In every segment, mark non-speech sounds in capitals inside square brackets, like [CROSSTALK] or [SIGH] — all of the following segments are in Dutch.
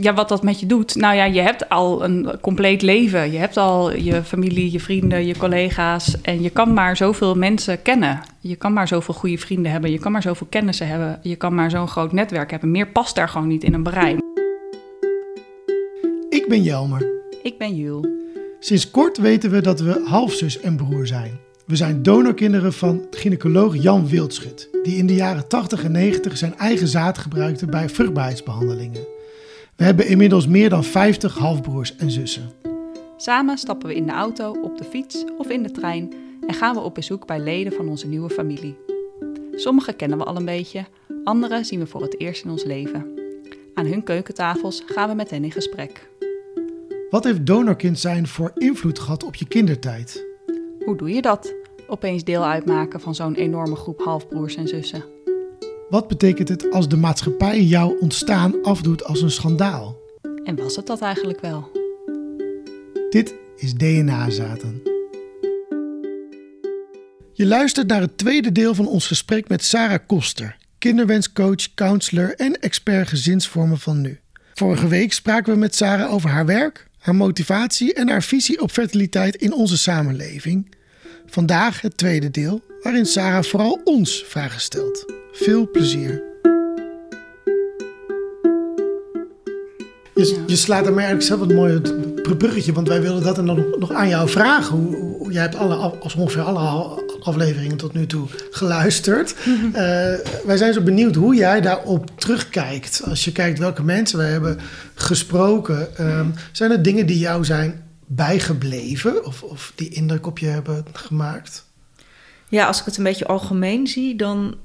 Ja, wat dat met je doet. Nou ja, je hebt al een compleet leven. Je hebt al je familie, je vrienden, je collega's. En je kan maar zoveel mensen kennen. Je kan maar zoveel goede vrienden hebben. Je kan maar zoveel kennissen hebben. Je kan maar zo'n groot netwerk hebben. Meer past daar gewoon niet in een brein. Ik ben Jelmer. Ik ben Jul. Sinds kort weten we dat we halfzus en broer zijn. We zijn donorkinderen van gynaecoloog Jan Wildschut, die in de jaren 80 en 90 zijn eigen zaad gebruikte bij vruchtbaarheidsbehandelingen. We hebben inmiddels meer dan 50 halfbroers en zussen. Samen stappen we in de auto, op de fiets of in de trein en gaan we op bezoek bij leden van onze nieuwe familie. Sommige kennen we al een beetje, andere zien we voor het eerst in ons leven. Aan hun keukentafels gaan we met hen in gesprek. Wat heeft donorkind zijn voor invloed gehad op je kindertijd? Hoe doe je dat? Opeens deel uitmaken van zo'n enorme groep halfbroers en zussen. Wat betekent het als de maatschappij jouw ontstaan afdoet als een schandaal? En was het dat eigenlijk wel? Dit is DNA-zaten. Je luistert naar het tweede deel van ons gesprek met Sarah Koster, kinderwenscoach, counselor en expert gezinsvormen van nu. Vorige week spraken we met Sarah over haar werk, haar motivatie en haar visie op fertiliteit in onze samenleving. Vandaag het tweede deel, waarin Sarah vooral ons vragen stelt. Veel plezier. Je, je slaat er mij eigenlijk zelf wat mooi het bruggetje, want wij willen dat en dan nog aan jou vragen. Hoe, hoe, jij hebt alle, als ongeveer alle afleveringen tot nu toe geluisterd. Uh, [LAUGHS] wij zijn zo benieuwd hoe jij daarop terugkijkt. Als je kijkt welke mensen we hebben gesproken. Um, zijn er dingen die jou zijn bijgebleven of, of die indruk op je hebben gemaakt? Ja, als ik het een beetje algemeen zie, dan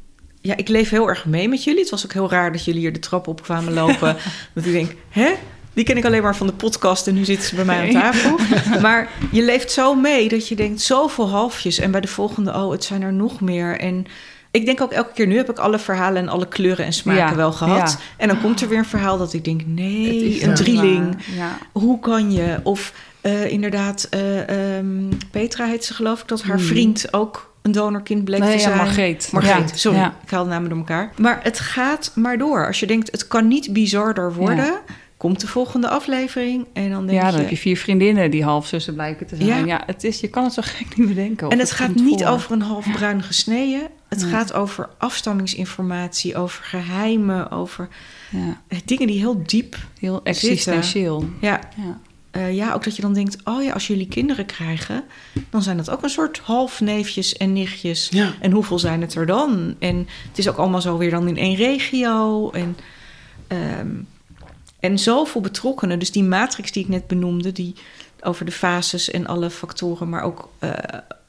ja, ik leef heel erg mee met jullie. Het was ook heel raar dat jullie hier de trap op kwamen lopen. [LAUGHS] dat ik denk, hè? Die ken ik alleen maar van de podcast en nu zitten ze bij mij aan tafel. [LAUGHS] maar je leeft zo mee dat je denkt, zoveel halfjes. En bij de volgende, oh, het zijn er nog meer. En ik denk ook elke keer, nu heb ik alle verhalen en alle kleuren en smaken wel gehad. En dan komt er weer een verhaal dat ik denk, nee, een drieling. Hoe kan je? Of uh, inderdaad, uh, um, Petra heet ze geloof ik, dat haar hmm. vriend ook een donorkind bleek nee, te zijn. Ja, Margreet. Margreet, sorry. Ik haal de namen door elkaar. Maar het gaat maar door. Als je denkt, het kan niet bizarder worden... komt de volgende aflevering en dan denk ja, je... Ja, dan heb je vier vriendinnen die halfzussen blijken te zijn. Ja, het is, je kan het zo [LAUGHS] gek niet bedenken. En het, gaat niet over een half bruin gesneden. Het gaat over afstammingsinformatie, over geheimen, over dingen die heel diep Heel existentieel. Ja. Ja. Uh, ja, ook dat je dan denkt: oh ja, als jullie kinderen krijgen, dan zijn dat ook een soort halfneefjes en nichtjes. Ja. En hoeveel zijn het er dan? En het is ook allemaal zo weer dan in één regio. En, um, en zoveel betrokkenen. Dus die matrix die ik net benoemde, die over de fases en alle factoren, maar ook uh,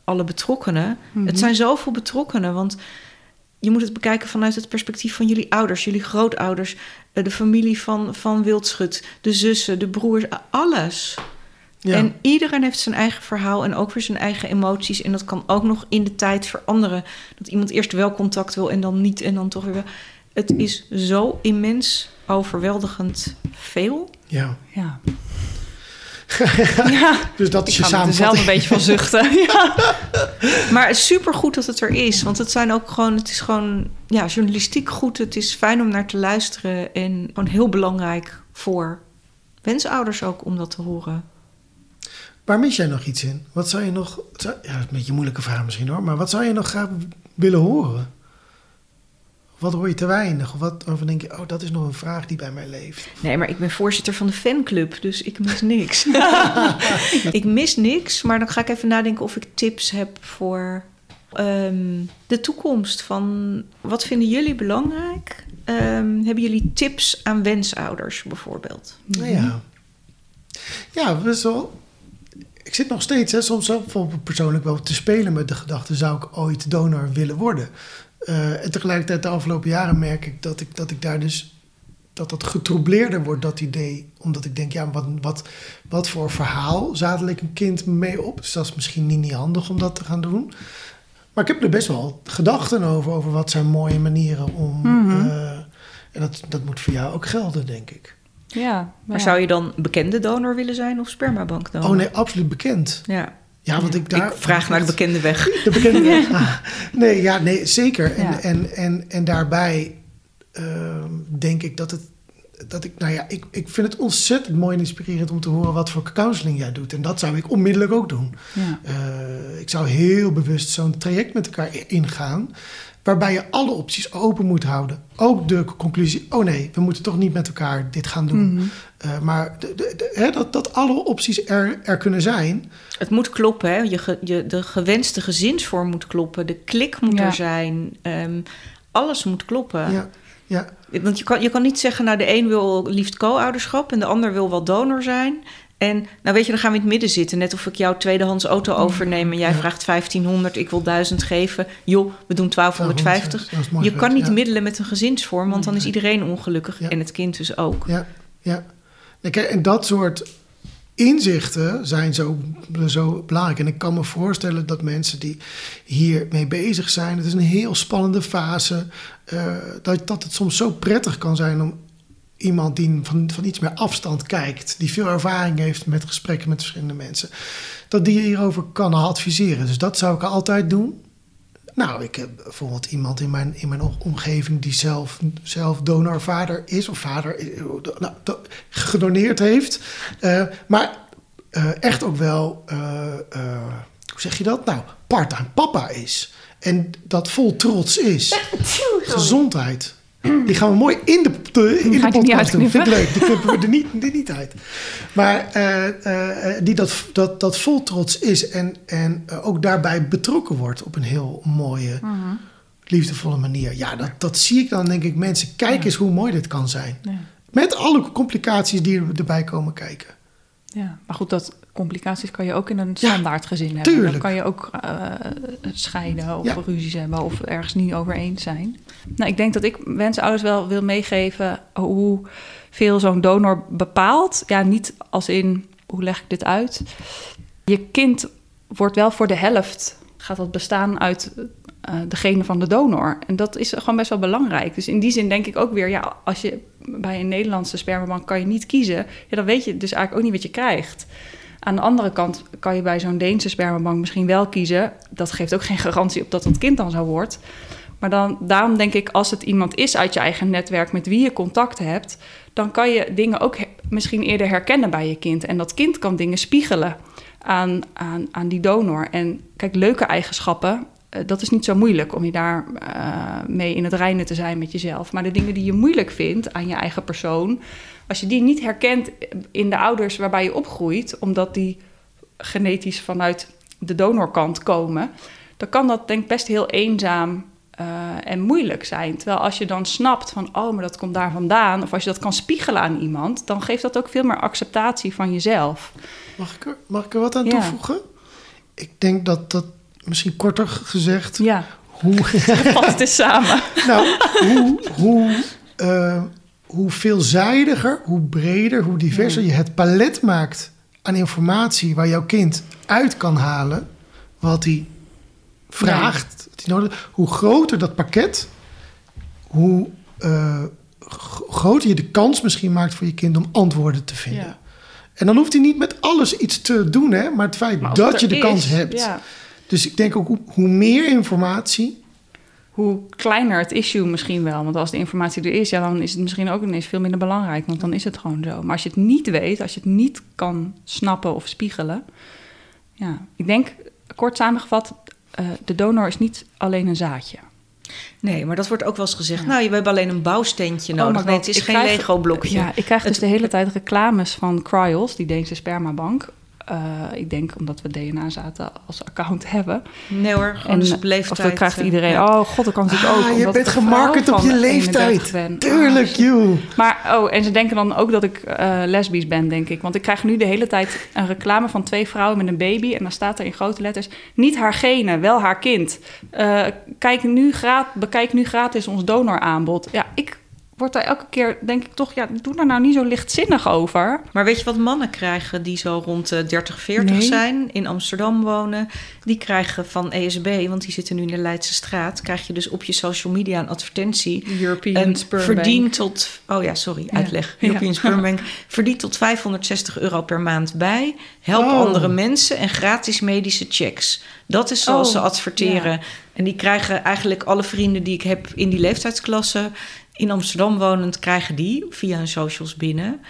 alle betrokkenen. Mm -hmm. Het zijn zoveel betrokkenen, want je moet het bekijken vanuit het perspectief van jullie ouders, jullie grootouders, eh, de familie van, van Wildschut, de zussen, de broers, alles. Ja. En iedereen heeft zijn eigen verhaal en ook weer zijn eigen emoties. En dat kan ook nog in de tijd veranderen. Dat iemand eerst wel contact wil en dan niet en dan toch weer wel. Het is zo immens overweldigend veel. Ja. ja. [LAUGHS] ja. Dus dat is je samenvatting. zelf een beetje van zuchten. [LAUGHS] ja. Maar het is supergoed dat het er is. Want het zijn ook gewoon, het is gewoon ja, journalistiek goed. Het is fijn om naar te luisteren. En gewoon heel belangrijk voor wensouders ook om dat te horen. Waar mis jij nog iets in? Wat zou je nog. Ja, een beetje een moeilijke vraag misschien hoor. Maar wat zou je nog graag willen horen? Wat hoor je te weinig? Of wat waarvan denk je, oh, dat is nog een vraag die bij mij leeft? Nee, maar ik ben voorzitter van de fanclub, dus ik mis niks. [LAUGHS] [LAUGHS] ik mis niks, maar dan ga ik even nadenken of ik tips heb voor um, de toekomst. Van wat vinden jullie belangrijk? Um, hebben jullie tips aan wensouders bijvoorbeeld? Nou ja, ja, wel. Ik zit nog steeds, hè, soms zelf persoonlijk wel te spelen met de gedachte: zou ik ooit donor willen worden? Uh, en tegelijkertijd de afgelopen jaren merk ik dat ik, dat ik daar dus dat dat getroubleerder wordt, dat idee. Omdat ik denk, ja, wat, wat, wat voor verhaal zadel ik een kind mee op? Dus dat is misschien niet, niet handig om dat te gaan doen. Maar ik heb er best wel gedachten over, over wat zijn mooie manieren om... Mm uh, en dat, dat moet voor jou ook gelden, denk ik. Ja, maar, zou je dan bekende donor willen zijn of spermabankdonor? Oh nee, absoluut bekend. Ja. Ja, want ik daar. Ik vraag naar de bekende weg. De bekende weg. [LAUGHS] Ah, nee, ja, nee, zeker. En, en, en, en daarbij uh, denk ik dat het dat ik, nou ja, ik, ik vind het ontzettend mooi en inspirerend om te horen wat voor counseling jij doet. En dat zou ik onmiddellijk ook doen. Ja. Eh, ik zou heel bewust zo'n traject met elkaar ingaan. Waarbij je alle opties open moet houden. Ook de conclusie: oh nee, we moeten toch niet met elkaar dit gaan doen. Mhm. Uh, maar de, de, de, hè, dat, dat alle opties er, er kunnen zijn. Het moet kloppen, hè? Je, ge, je, de gewenste gezinsvorm moet kloppen. De klik moet Ja. er zijn. Ehm, alles moet kloppen. Ja, ja, Want je kan, je kan niet zeggen, nou de een wil liefst co-ouderschap en de ander wil wel donor zijn. En nou weet je, dan gaan we in het midden zitten. Net of ik jouw tweedehands auto overneem en jij Ja. vraagt 1500, ik wil 1000 geven. Joh, we doen 1250. Dat is mooi Je kan niet ja. middelen met een gezinsvorm, want dan is Nee. iedereen ongelukkig en het kind dus ook. Ja, ja. En dat soort inzichten zijn zo, zo belangrijk. En ik kan me voorstellen dat mensen die hiermee bezig zijn... het is een heel spannende fase... eh, dat, dat het soms zo prettig kan zijn om iemand die van, van iets meer afstand kijkt... die veel ervaring heeft met gesprekken met verschillende mensen... dat die hierover kan adviseren. Dus dat zou ik altijd doen. Nou, ik heb bijvoorbeeld iemand in mijn, in mijn omgeving die zelf, zelf donorvader is, of vader eh, nou, do- gedoneerd heeft. Eh, maar eh, echt ook wel, eh, eh, hoe zeg je dat? Nou, part-time papa is. En dat vol trots is. [LAUGHS] Gezondheid. Die gaan we mooi in de, de, in de podcast doen. Vind ik leuk. Die knippen we er niet, er niet uit. Maar eh, eh, eh, die dat, dat, dat vol trots is en, en ook daarbij betrokken wordt op een heel mooie, Mhm. liefdevolle manier. Ja, dat, dat zie ik dan, denk ik, mensen, kijk eens hoe mooi dit kan zijn. Ja. Met alle complicaties die er- erbij komen kijken. Ja, maar goed, dat complicaties kan je ook in een standaard gezin hebben. tuurlijk. Dan kan je ook eh, scheiden of Ja. ruzies hebben of ergens niet over eens zijn. Nou, ik denk dat ik wensenouders wel wil meegeven hoe veel zo'n donor bepaalt. Ja, niet als in, hoe leg ik dit uit? Je kind wordt wel voor de helft, gaat dat bestaan uit eh, degene van de donor. En dat is gewoon best wel belangrijk. Dus in die zin denk ik ook weer, ja, als je bij een Nederlandse spermabank kan je niet kiezen, ja, dan weet je dus eigenlijk ook niet wat je krijgt. Aan de andere kant kan je bij zo'n Deense spermabank misschien wel kiezen. Dat geeft ook geen garantie op dat het kind dan zo wordt. Maar dan, daarom denk ik, als het iemand is uit je eigen netwerk met wie je contact hebt, dan kan je dingen ook misschien eerder herkennen bij je kind. En dat kind kan dingen spiegelen aan, aan, aan die donor. En kijk, leuke eigenschappen, eh, dat is niet zo moeilijk om je daar eh, mee in het reinen te zijn met jezelf. Maar de dingen die je moeilijk vindt aan je eigen persoon, als je die niet herkent in de ouders waarbij je opgroeit, omdat die genetisch vanuit de donorkant komen, dan kan dat denk ik best heel eenzaam eh, en moeilijk zijn. Terwijl als je dan snapt van, oh, maar dat komt daar vandaan, of als je dat kan spiegelen aan iemand, dan geeft dat ook veel meer acceptatie van jezelf. Mag ik er, mag ik er wat aan Ja. toevoegen? Ik denk dat dat, misschien korter gezegd, Ja, hoe, vast het is samen. [LAUGHS] nou, hoe, hoe, eh, hoe veelzijdiger, hoe breder, hoe diverser je het palet maakt aan informatie waar jouw kind uit kan halen wat hij vraagt, wat hij nodig, hoe groter dat pakket, hoe eh, groter je de kans misschien maakt voor je kind om antwoorden te vinden. Ja. En dan hoeft hij niet met alles iets te doen, hè, maar het feit Maar dat je de kans hebt. ja. Dus ik denk ook hoe, hoe meer informatie, hoe kleiner het issue misschien wel. Want als de informatie er is, ja, dan is het misschien ook ineens veel minder belangrijk. Want dan is het gewoon zo. Maar als je het niet weet, als je het niet kan snappen of spiegelen. Ja, ik denk, kort samengevat, eh, de donor is niet alleen een zaadje. Nee, maar dat wordt ook wel eens gezegd. Nou, we hebben alleen een bouwsteentje Oh nodig. nee, het is ik geen Lego-blokje. Ja, ik krijg dus de hele tijd reclames van Cryos, die Deense spermabank. Eh, ik denk omdat we DNA-zaten als account hebben. Nee hoor, gewoon dus op leeftijd. Of dan krijgt eh, iedereen, ja. oh god, dat kan natuurlijk Ah, ook. je bent gemarket op je leeftijd. 31 ben. tuurlijk, Ah, joh. Maar, oh, en ze denken dan ook dat ik eh, lesbisch ben, denk ik. Want ik krijg nu de hele tijd een reclame van twee vrouwen met een baby. En dan staat er in grote letters: niet haar genen, wel haar kind. Eh, kijk nu graat, bekijk nu gratis ons donoraanbod. Ja, ik word daar elke keer, denk ik toch, ja, doe daar nou niet zo lichtzinnig over. Maar weet je wat mannen krijgen die zo rond de 30, 40 Nee. zijn, in Amsterdam wonen? Die krijgen van ESB, want die zitten nu in de Leidse straat, krijg je dus op je social media een advertentie. European Sperm verdien tot, oh ja, sorry, Ja. uitleg. Ja. European Sperm [LAUGHS] Bank. Verdien tot 560 euro per maand bij. Help Oh. andere mensen en gratis medische checks. Dat is zoals Oh, ze adverteren. En die krijgen eigenlijk alle vrienden die ik heb in die leeftijdsklasse in Amsterdam wonend krijgen die via hun socials binnen.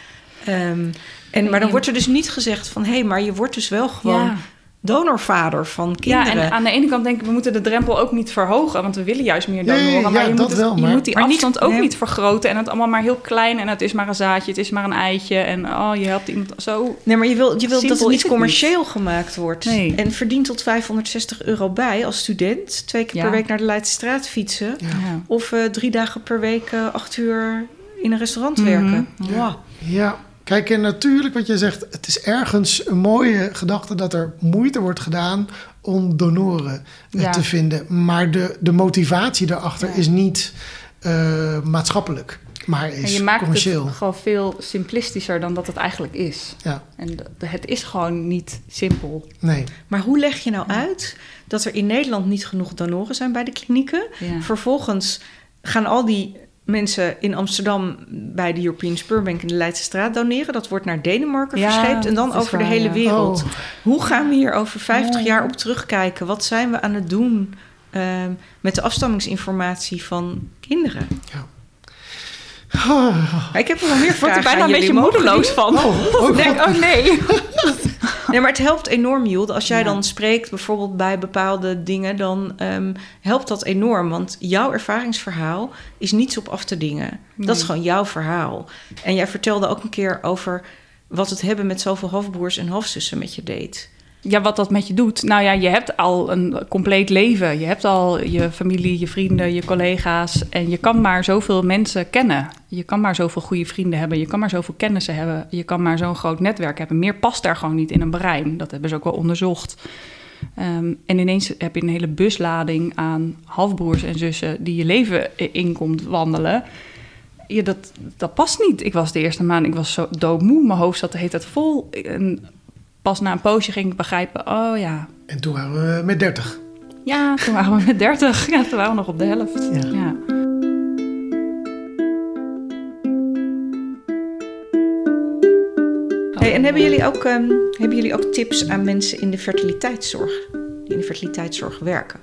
Ehm, en, maar dan wordt er dus niet gezegd van... hé, hey, maar je wordt dus wel gewoon... Ja donorvader van kinderen. Ja, en aan de ene kant denk ik, we moeten de drempel ook niet verhogen, want we willen juist meer donoren. maar je, moet, het, wel, je moet die afstand ook niet vergroten en het allemaal maar heel klein en het is maar een zaadje, het is maar een eitje en oh, je helpt iemand zo. Nee, maar je wil, je wil dat het niet commercieel gemaakt wordt. Nee. En verdient tot 560 euro bij als student, twee keer per week naar de Leidse Straat fietsen, of uh, drie dagen per week uh, acht uur in een restaurant mm -hmm. werken. Ja. ja. Kijk, en natuurlijk wat je zegt, het is ergens een mooie gedachte dat er moeite wordt gedaan om donoren eh, te vinden. Maar de, de motivatie daarachter is niet uh, maatschappelijk. Maar is en je maakt commercieel. het gewoon veel simplistischer dan dat het eigenlijk is. Ja. En het is gewoon niet simpel. Nee. Maar hoe leg je nou uit dat er in Nederland niet genoeg donoren zijn bij de klinieken? Vervolgens gaan al die mensen in Amsterdam bij de European Spurbank in de Leidse Straat doneren. Dat wordt naar Denemarken ja, verscheept en dan over de hele wereld. Oh. Hoe gaan we hier over 50 jaar op terugkijken? Wat zijn we aan het doen uh, met de afstammingsinformatie van kinderen? Ja. Ik heb er nog meer vragen. Wordt er bijna een beetje moedeloos van. Oh, oh, denk, oh nee. [LAUGHS] Nee, maar het helpt enorm, Jules. Als jij dan spreekt bijvoorbeeld bij bepaalde dingen, dan um, helpt dat enorm. Want jouw ervaringsverhaal is niets op af te dingen. Dat is gewoon jouw verhaal. En jij vertelde ook een keer over wat het hebben met zoveel halfbroers en halfzussen met je deed. Ja, wat dat met je doet. Nou ja, je hebt al een compleet leven. Je hebt al je familie, je vrienden, je collega's. En je kan maar zoveel mensen kennen. Je kan maar zoveel goede vrienden hebben. Je kan maar zoveel kennissen hebben. Je kan maar zo'n groot netwerk hebben. Meer past daar gewoon niet in een brein. Dat hebben ze ook wel onderzocht. Um, en ineens heb je een hele buslading aan halfbroers en zussen die je leven in komt wandelen. Ja, dat, dat past niet. Ik was de eerste maand, ik was zo doodmoe. Mijn hoofd zat de hele tijd vol. pas na een poosje ging ik begrijpen, oh ja. En toen waren we met 30. Ja, toen waren we met 30. [LAUGHS] Ja, toen waren we nog op de helft. Ja. ja. Hey, en hebben jullie, ook, um, hebben jullie ook tips aan mensen in de fertiliteitszorg? Die in de fertiliteitszorg werken?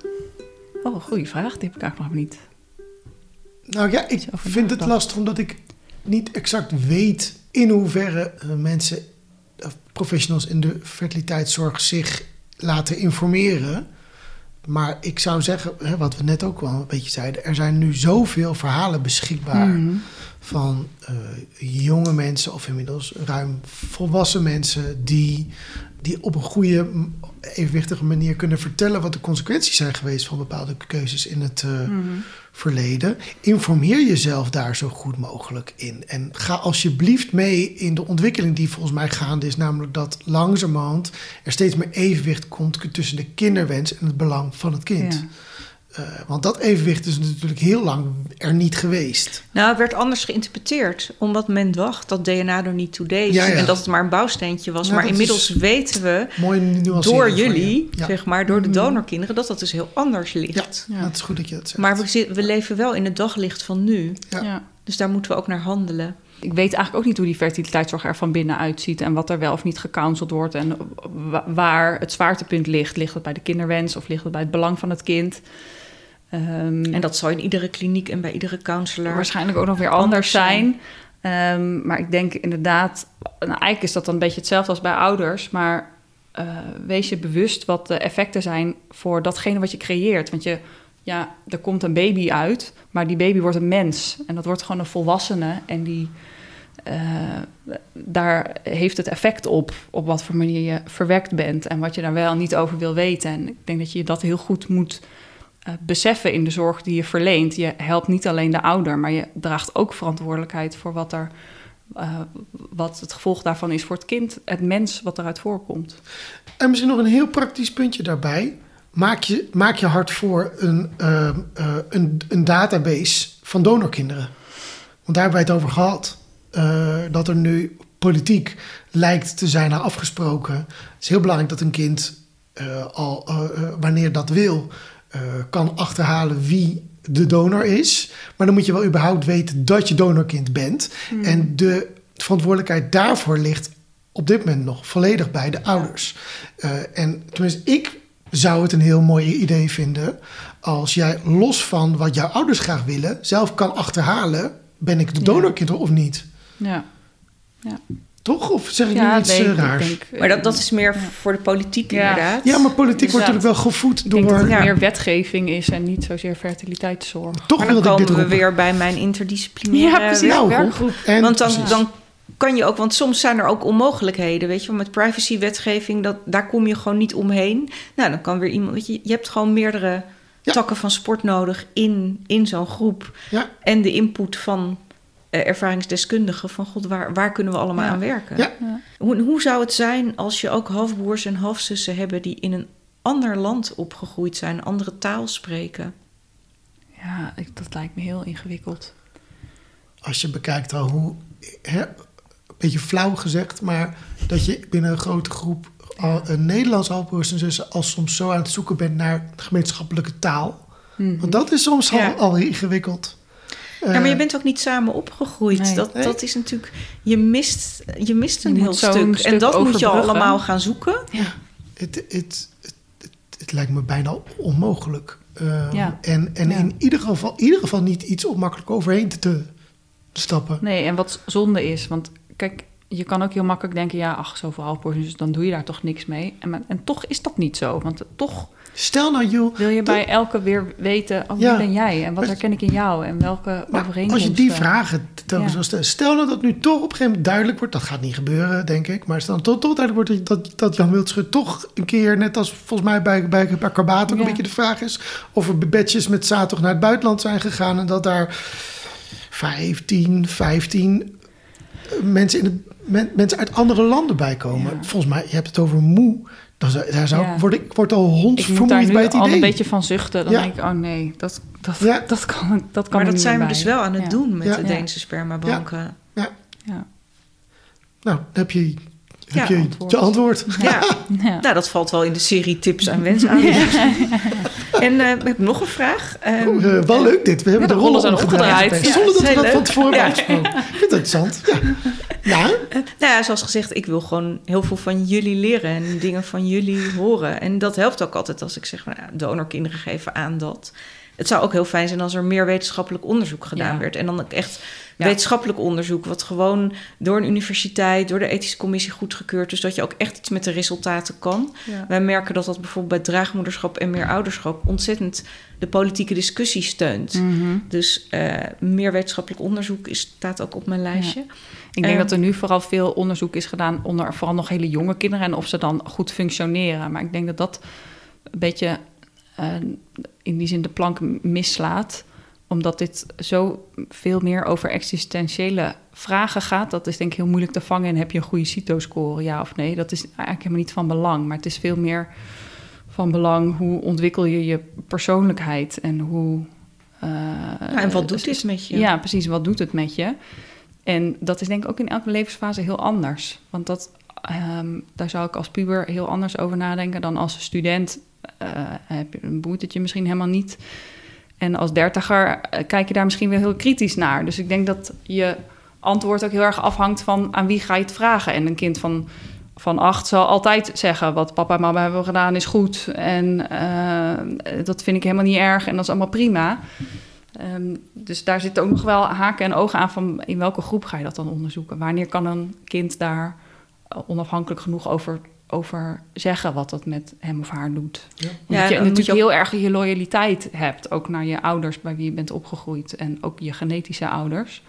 Oh, goede vraag. Die heb ik eigenlijk nog niet. Nou ja, ik vind het lastig omdat ik niet exact weet in hoeverre uh, mensen professionals in de fertiliteitszorg zich laten informeren. Maar ik zou zeggen, hè, wat we net ook wel een beetje zeiden, er zijn nu zoveel verhalen beschikbaar mhm. van uh, jonge mensen of inmiddels ruim volwassen mensen die, die op een goede, evenwichtige manier kunnen vertellen wat de consequenties zijn geweest van bepaalde keuzes in het uh, verleden. Informeer jezelf daar zo goed mogelijk in. En ga alsjeblieft mee in de ontwikkeling die volgens mij gaande is. Namelijk dat langzamerhand er steeds meer evenwicht komt tussen de kinderwens en het belang van het kind. Uh, want dat evenwicht is natuurlijk heel lang er niet geweest. Nou, het werd anders geïnterpreteerd. Omdat men dacht dat DNA er niet toe deed. Ja, ja. En dat het maar een bouwsteentje was. maar inmiddels weten we door jullie, zeg maar, door de mm. donorkinderen, dat dat dus heel anders ligt. Ja, dat is goed dat je dat zegt. Maar we, we leven wel in het daglicht van nu. Ja. Dus daar moeten we ook naar handelen. Ik weet eigenlijk ook niet hoe die fertiliteitszorg er van binnen uitziet en wat er wel of niet gecounseld wordt en waar het zwaartepunt ligt. Ligt het bij de kinderwens of ligt het bij het belang van het kind? Um, en dat zal in iedere kliniek en bij iedere counselor waarschijnlijk ook nog weer anders zijn. Um, maar ik denk inderdaad, nou, eigenlijk is dat dan een beetje hetzelfde als bij ouders, maar uh, wees je bewust wat de effecten zijn voor datgene wat je creëert. Want je, ja, er komt een baby uit, maar die baby wordt een mens en dat wordt gewoon een volwassene en die. Uh, daar heeft het effect op, op wat voor manier je verwekt bent en wat je daar wel niet over wil weten. En ik denk dat je dat heel goed moet uh, beseffen in de zorg die je verleent. Je helpt niet alleen de ouder, maar je draagt ook verantwoordelijkheid voor wat, er, uh, wat het gevolg daarvan is voor het kind, het mens wat eruit voorkomt. En misschien nog een heel praktisch puntje daarbij. Maak je, maak je hard voor een, uh, een, een database van donorkinderen. Want daar hebben wij het over gehad. dat er nu politiek lijkt te zijn afgesproken. Het is heel belangrijk dat een kind al wanneer dat wil uh, kan achterhalen wie de donor is. Maar dan moet je wel überhaupt weten dat je donorkind bent. Hmm. En de verantwoordelijkheid daarvoor ligt op dit moment nog volledig bij de ouders. Uh, en tenminste, ik zou het een heel mooi idee vinden als jij los van wat jouw ouders graag willen, zelf kan achterhalen: ben ik de donorkind of niet? Ja. ja. Toch? Of zeg ik ja, nu iets nee, raars? Denk, maar dat, dat is meer voor de politiek inderdaad. Ja, maar politiek wordt natuurlijk wel gevoed door... Ik denk dat het meer wetgeving is en niet zozeer fertiliteitszorg. Toch maar dan komen dit we weer bij mijn interdisciplinaire ja, precies. Nou, werkgroep. En, want dan, dan kan je ook, want soms zijn er ook onmogelijkheden, weet je, met privacywetgeving, dat, daar kom je gewoon niet omheen. Nou, dan kan weer iemand, weet je, je hebt gewoon meerdere takken van sport nodig in, in zo'n groep. Ja. En de input van ervaringsdeskundigen van god, waar, waar kunnen we allemaal aan werken? Ja. Hoe, hoe zou het zijn als je ook halfbroers en halfzussen hebben die in een ander land opgegroeid zijn, andere taal spreken? Ja, dat lijkt me heel ingewikkeld. Als je bekijkt al hoe, hè, een beetje flauw gezegd, maar dat je binnen een grote groep al, een Nederlands halfbroers en zussen al soms zo aan het zoeken bent naar gemeenschappelijke taal. Mhm. Want dat is soms al, al ingewikkeld ja, maar je eh, bent ook niet samen opgegroeid. dat, dat is natuurlijk, je mist, je mist een heel stuk. En dat moet je allemaal gaan zoeken. Ja. Het, het, het, het, lijkt me bijna onmogelijk. Uh, ja. En, en in ieder geval, in ieder geval niet iets om makkelijk overheen te, te stappen. Nee, en wat zonde is, want kijk, je kan ook heel makkelijk denken, ja, ach, zoveel halfporties, dus dan doe je daar toch niks mee. En, en toch is dat niet zo, want toch Stel nou, joh. Wil je bij elke weer weten, oh, wie ben jij en wat herken ik in jou en welke overeenkomsten? Als je die vragen telkens ja. stellen. Stel nou dat nu toch op een gegeven moment duidelijk wordt, dat gaat niet gebeuren, denk ik. Maar stel toch, toch duidelijk wordt dat, dat Jan Wildschut toch een keer, net als volgens mij bij, bij, bij Karbaat ook een beetje de vraag is, of er bedjes met zaterdag naar het buitenland zijn gegaan en dat daar 15, 15 mensen, in mensen uit andere landen bij komen. Volgens mij, je hebt het over moe. Dan zou, daar zou ik, word ik word al hondsvermoeid bij het idee. al een beetje van zuchten. Dan denk ik, oh nee, dat, dat, ja. dat kan, dat kan Maar dat zijn we dus wel aan het doen met de Deense spermabanken. Ja. ja. Nou, dan heb je heb je antwoord. je antwoord. [LAUGHS] Ja. nou dat valt wel in de serie tips en wensen aan. [LAUGHS] en uh, ik heb nog een vraag. Um, oh, uh, wel leuk dit. We hebben de, de rollen omgedraaid. Zonder dat we dat van tevoren hebben gesproken. Ik vind het interessant. Ja. Ja? nou ja, zoals gezegd, ik wil gewoon heel veel van jullie leren en dingen van jullie horen. En dat helpt ook altijd als ik zeg, nou, donorkinderen geven aan dat. Het zou ook heel fijn zijn als er meer wetenschappelijk onderzoek gedaan werd. En dan ook echt wetenschappelijk onderzoek, wat gewoon door een universiteit, door de ethische commissie goedgekeurd is, dat je ook echt iets met de resultaten kan. Wij merken dat dat bijvoorbeeld bij draagmoederschap en meer ouderschap ontzettend de politieke discussie steunt. Mhm. Dus uh, meer wetenschappelijk onderzoek is, staat ook op mijn lijstje. Ik denk dat er nu vooral veel onderzoek is gedaan onder vooral nog hele jonge kinderen en of ze dan goed functioneren. Maar ik denk dat dat een beetje uh, in die zin de plank mislaat omdat dit zo veel meer over existentiële vragen gaat. Dat is denk ik heel moeilijk te vangen. En heb je een goede CITO-score, ja of nee? Dat is eigenlijk helemaal niet van belang. Maar het is veel meer van belang hoe ontwikkel je je persoonlijkheid en hoe. Uh, en wat doet dit met je? Ja, precies. Wat doet het met je? En dat is denk ik ook in elke levensfase heel anders. Want dat, um, daar zou ik als puber heel anders over nadenken dan als student. Uh, heb, boeit het je misschien helemaal niet. En als dertiger uh, kijk je daar misschien weer heel kritisch naar. Dus ik denk dat je antwoord ook heel erg afhangt van aan wie ga je het vragen. En een kind van, van acht zal altijd zeggen: wat papa en mama hebben gedaan is goed. En uh, dat vind ik helemaal niet erg en dat is allemaal prima. Um, dus daar zit ook nog wel haken en ogen aan van in welke groep ga je dat dan onderzoeken? Wanneer kan een kind daar onafhankelijk genoeg over, over zeggen wat dat met hem of haar doet? Ja. Omdat je natuurlijk heel erg je loyaliteit hebt, ook naar je ouders bij wie je bent opgegroeid en ook je genetische ouders.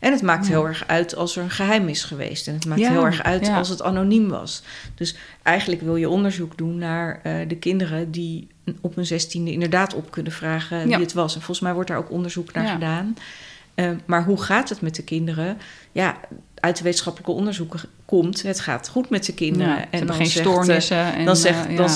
En het maakt heel erg uit als er een geheim is geweest. En het maakt heel erg uit als het anoniem was. Dus eigenlijk wil je onderzoek doen naar uh, de kinderen die op hun zestiende inderdaad op kunnen vragen wie het was. En volgens mij wordt daar ook onderzoek naar gedaan. Uh, maar hoe gaat het met de kinderen? Ja, uit de wetenschappelijke onderzoeken komt, het gaat goed met de kinderen. en dan geen zegt, stoornissen. En, dan, zegt, uh, dan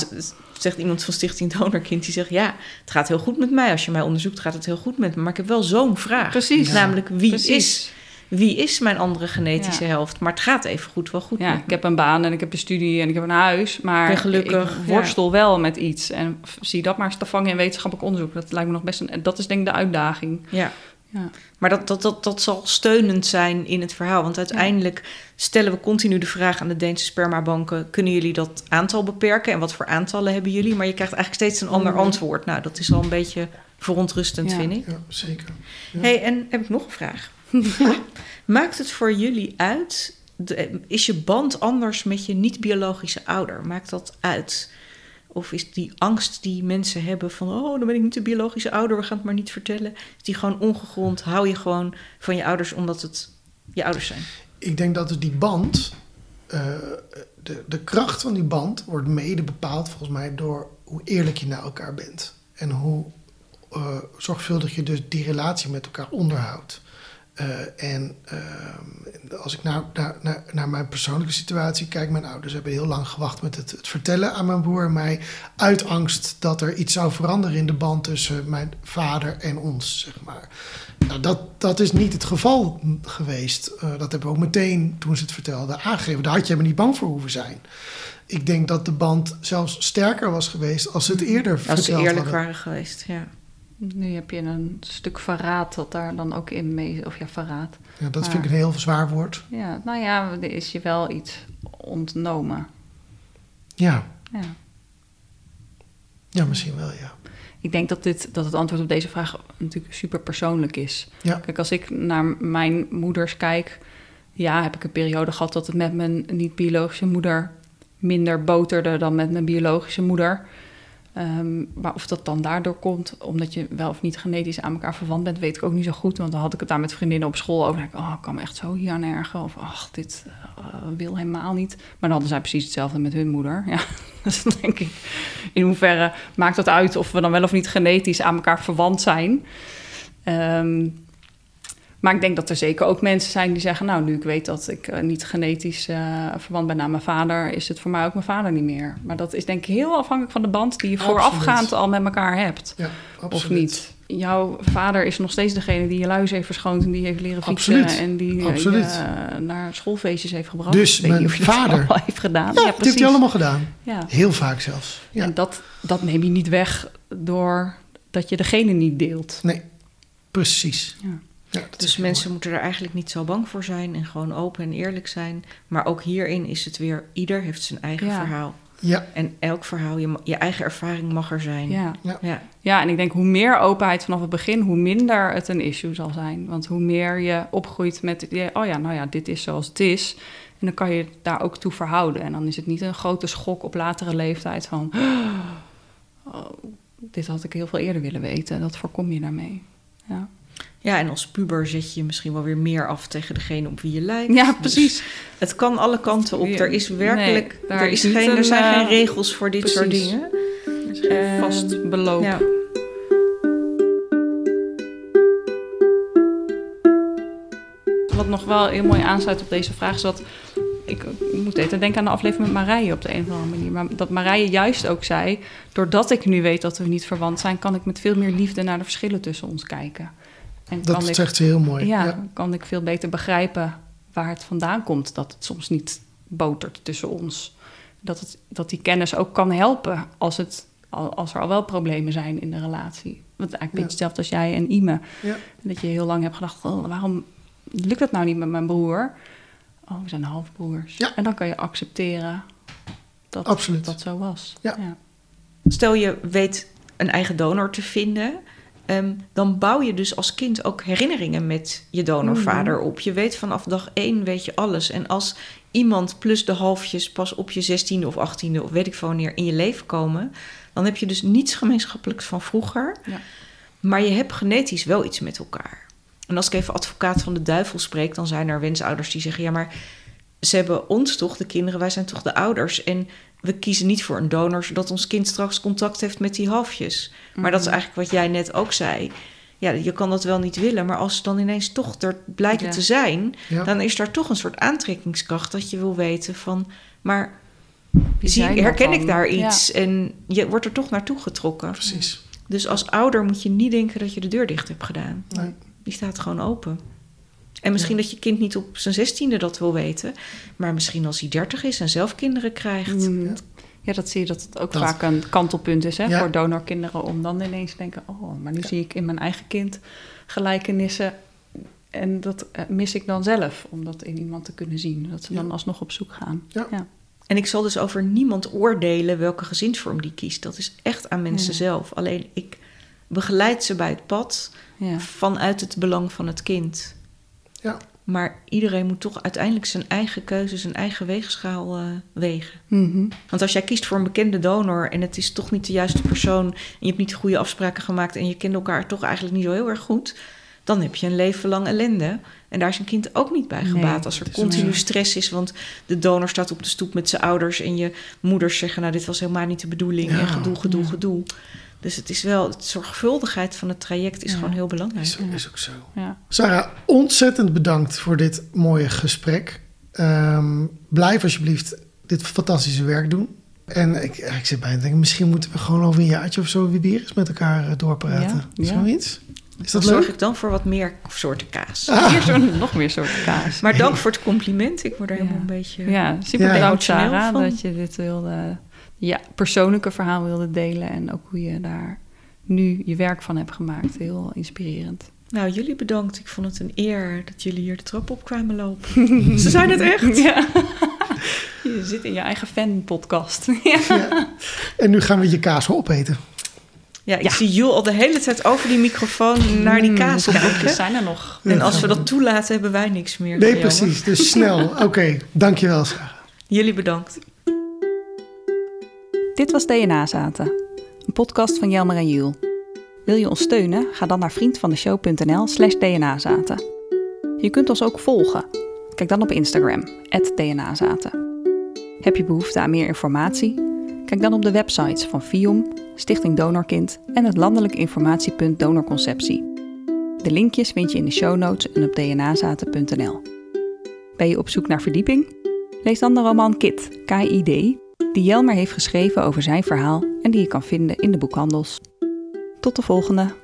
zegt iemand van Stichting Donorkind, die zegt... ja, het gaat heel goed met mij. Als je mij onderzoekt, gaat het heel goed met me. Maar ik heb wel zo'n vraag. Precies. Namelijk, wie is wie is mijn andere genetische helft? Maar het gaat even goed wel goed. Ja, ik heb een baan en ik heb een studie en ik heb een huis. Maar gelukkig, ik worstel wel met iets. En zie dat maar eens te vangen in wetenschappelijk onderzoek. Dat lijkt me nog best een... Dat is denk ik de uitdaging. Ja. Ja. Maar dat, dat, dat, dat zal steunend zijn in het verhaal. Want uiteindelijk stellen we continu de vraag aan de Deense spermabanken: kunnen jullie dat aantal beperken? En wat voor aantallen hebben jullie? Maar je krijgt eigenlijk steeds een ander Mhm. antwoord. Nou, dat is al een beetje verontrustend, Ja. vind ik. Ja, zeker. Ja. hey, en heb ik nog een vraag? [LAUGHS] Maakt het voor jullie uit? de- is je band anders met je niet-biologische ouder? Maakt dat uit? Of is die angst die mensen hebben van... oh, dan ben ik niet de biologische ouder, we gaan het maar niet vertellen... is die gewoon ongegrond? Hou je gewoon van je ouders omdat het je ouders zijn? Ik denk dat die band, eh, de, de kracht van die band wordt mede bepaald volgens mij door hoe eerlijk je naar elkaar bent. En hoe eh, zorgvuldig je dus die relatie met elkaar onderhoudt. Eh, en ehm, als ik naar, naar, naar, naar mijn persoonlijke situatie kijk, mijn ouders hebben heel lang gewacht met het, het vertellen aan mijn broer en mij. Uit angst dat er iets zou veranderen in de band tussen mijn vader en ons, zeg maar. Nou, dat, dat is niet het geval geweest. Eh, dat hebben we ook meteen, toen ze het vertelden, aangegeven. Daar had je helemaal niet bang voor hoeven zijn. Ik denk dat de band zelfs sterker was geweest als ze het eerder Als ze verteld eerlijk hadden. waren geweest, ja. Nu heb je een stuk verraad dat daar dan ook in mee... Of ja, verraad. Ja, dat Maar- vind ik een heel zwaar woord. Ja, nou ja, er is je wel iets ontnomen. Ja, Ja. ja misschien wel, ja. Ik denk dat, dit, dat het antwoord op deze vraag natuurlijk super persoonlijk is. Ja. Kijk, als ik naar mijn moeders kijk, ja, heb ik een periode gehad dat het met mijn niet-biologische moeder minder boterde dan met mijn biologische moeder. Ehm, maar of dat dan daardoor komt, omdat je wel of niet genetisch aan elkaar verwant bent, weet ik ook niet zo goed. Want dan had ik het daar met vriendinnen op school over. Ik, oh, ik kan me echt zo hier aan. Of, ach, dit eh, wil helemaal niet. Maar dan hadden zij precies hetzelfde met hun moeder. [LAUGHS] Ja, dus dan denk ik, in hoeverre maakt het uit of we dan wel of niet genetisch aan elkaar verwant zijn? Ehm, maar ik denk dat er zeker ook mensen zijn die zeggen... nou, nu ik weet dat ik eh, niet genetisch eh, verwant ben aan mijn vader... is het voor mij ook mijn vader niet meer. Maar dat is denk ik heel afhankelijk van de band... die je Absoluut. voorafgaand al met elkaar hebt. ja. Of niet. Jouw vader is nog steeds degene die je luis heeft verschoond... en die heeft leren fietsen Absoluut. en die eh, Absoluut. je, naar schoolfeestjes heeft gebracht. Dus Ik weet niet mijn of je vader- heeft gedaan. Ja, dat heeft hij allemaal gedaan. Ja. Heel vaak zelfs. Ja. En dat, dat neem je niet weg door dat je degene niet deelt. Nee, precies. Ja. Ja, Dus mensen moeten er eigenlijk niet zo bang voor zijn en gewoon open en eerlijk zijn. Maar ook hierin is het weer, ieder heeft zijn eigen Ja. verhaal. Ja, En elk verhaal, je, je eigen ervaring mag er zijn. Ja. Ja. ja, en ik denk hoe meer openheid vanaf het begin, hoe minder het een issue zal zijn. Want hoe meer je opgroeit met, het idee, oh ja, nou ja, dit is zoals het is. En dan kan je het daar ook toe verhouden. En dan is het niet een grote schok op latere leeftijd van, [GASPS] oh, dit had ik heel veel eerder willen weten. Dat voorkom je daarmee. Ja, ja, en als puber zet je je misschien wel weer meer af tegen degene op wie je lijkt. ja Dus precies. het kan alle kanten op. Er is werkelijk, Nee, er, is geen, er zijn eh, geen regels voor dit soort dingen. Er is geen Ehm, vast beloop. Ja. Wat nog wel heel mooi aansluit op deze vraag is dat... Ik moet even denken aan de aflevering met Marije op de een of andere manier. Maar dat Marije juist ook zei... doordat ik nu weet dat we niet verwant zijn... kan ik met veel meer liefde naar de verschillen tussen ons kijken. En dat ik, zegt ze heel mooi. ja, Ja. kan ik veel beter begrijpen waar het vandaan komt. Dat het soms niet botert tussen ons. Dat, het, dat die kennis ook kan helpen als, het, al- als er al wel problemen zijn in de relatie. Want eigenlijk een beetje hetzelfde als jij en Ime. Ja. Dat je heel lang hebt gedacht, oh, waarom lukt dat nou niet met mijn broer? Oh, we zijn halfbroers. Ja. En dan kan je accepteren dat Absoluut. dat zo was. Ja. Stel je weet een eigen donor te vinden, ehm, dan bouw je dus als kind ook herinneringen met je donorvader Mhm. op. Je weet vanaf dag één weet je alles. En als iemand plus de halfjes pas op je zestiende of achttiende of weet ik veel wanneer in je leven komen, dan heb je dus niets gemeenschappelijks van vroeger. Ja. Maar je hebt genetisch wel iets met elkaar. En als ik even advocaat van de duivel spreek, dan zijn er wensouders die zeggen: ja, maar ze hebben ons toch, de kinderen, wij zijn toch de ouders. En we kiezen niet voor een donor, zodat ons kind straks contact heeft met die halfjes. Maar dat is Mhm. eigenlijk wat jij net ook zei. Ja, je kan dat wel niet willen, maar als ze dan ineens toch er blijken Ja. te zijn, Ja. dan is er toch een soort aantrekkingskracht dat je wil weten van, maar zie, herken ik daar Ja. iets? En je wordt er toch naartoe getrokken. Precies. Dus als ouder moet je niet denken dat je de deur dicht hebt gedaan. Nee. Die staat gewoon open. En misschien Ja. dat je kind niet op zijn zestiende dat wil weten, maar misschien als hij dertig is en zelf kinderen krijgt. Ja. Ja, dat zie je dat het ook vaak een kantelpunt is hè, voor donorkinderen. Om dan ineens te denken, oh, maar nu zie ik in mijn eigen kind gelijkenissen. En dat eh, mis ik dan zelf, om dat in iemand te kunnen zien. Dat ze dan alsnog op zoek gaan. Ja. En ik zal dus over niemand oordelen welke gezinsvorm die kiest. Dat is echt aan mensen zelf. Alleen ik begeleid ze bij het pad vanuit het belang van het kind. Ja. Maar iedereen moet toch uiteindelijk zijn eigen keuze, zijn eigen weegschaal uh, wegen. Mhm. Want als jij kiest voor een bekende donor en het is toch niet de juiste persoon... en je hebt niet de goede afspraken gemaakt en je kent elkaar toch eigenlijk niet zo heel erg goed... dan heb je een leven lang ellende. En daar is een kind ook niet bij gebaat als er continu stress is... want de donor staat op de stoep met zijn ouders... en je moeders zeggen, nou dit was helemaal niet de bedoeling... en gedoe, gedoe, gedoe. Dus het is wel, de zorgvuldigheid van het traject is gewoon heel belangrijk. Is, is ook zo. Ja. Sarah, ontzettend bedankt voor dit mooie gesprek. Um, blijf alsjeblieft dit fantastische werk doen. En ik, ik zit bijna denken, misschien moeten we gewoon over een jaartje of zo weer eens met elkaar eh, doorpraten. Ja, Zoiets. Is dat zorg ik dan voor wat meer soorten kaas. Ah. nog meer soorten kaas. Maar dank voor het compliment. Ik word er helemaal een beetje Ja, super bedankt Sarah dat je dit wilde ja, persoonlijke verhaal wilde delen. En ook hoe je daar nu je werk van hebt gemaakt. Heel inspirerend. Nou, jullie bedankt. Ik vond het een eer dat jullie hier de trap op kwamen lopen. [LAUGHS] Ze zijn het echt. Ja. [LAUGHS] Je zit in je eigen fan-podcast. [LAUGHS] Ja. En nu gaan we je kaas opeten. Ja, ik zie Jules al de hele tijd over die microfoon naar die mm, kaas kijken. zijn er nog. En als we dat toelaten, hebben wij niks meer. Nee, precies. Dus snel. Oké, dankjewel Sarah. Jullie bedankt. Dit was DNA Zaten, een podcast van Jelmer en Jules. Wil je ons steunen? Ga dan naar vriendvandeshow.nl slash dnazaten. Je kunt ons ook volgen. Kijk dan op Instagram, dnazaten. Heb je behoefte aan meer informatie? Kijk dan op de websites van FIOM, Stichting Donorkind en het landelijk informatiepunt Donorconceptie. De linkjes vind je in de show notes en op dnazaten.nl. Ben je op zoek naar verdieping? Lees dan de roman Kit, KID, die Jelmer heeft geschreven over zijn verhaal en die je kan vinden in de boekhandels. Tot de volgende!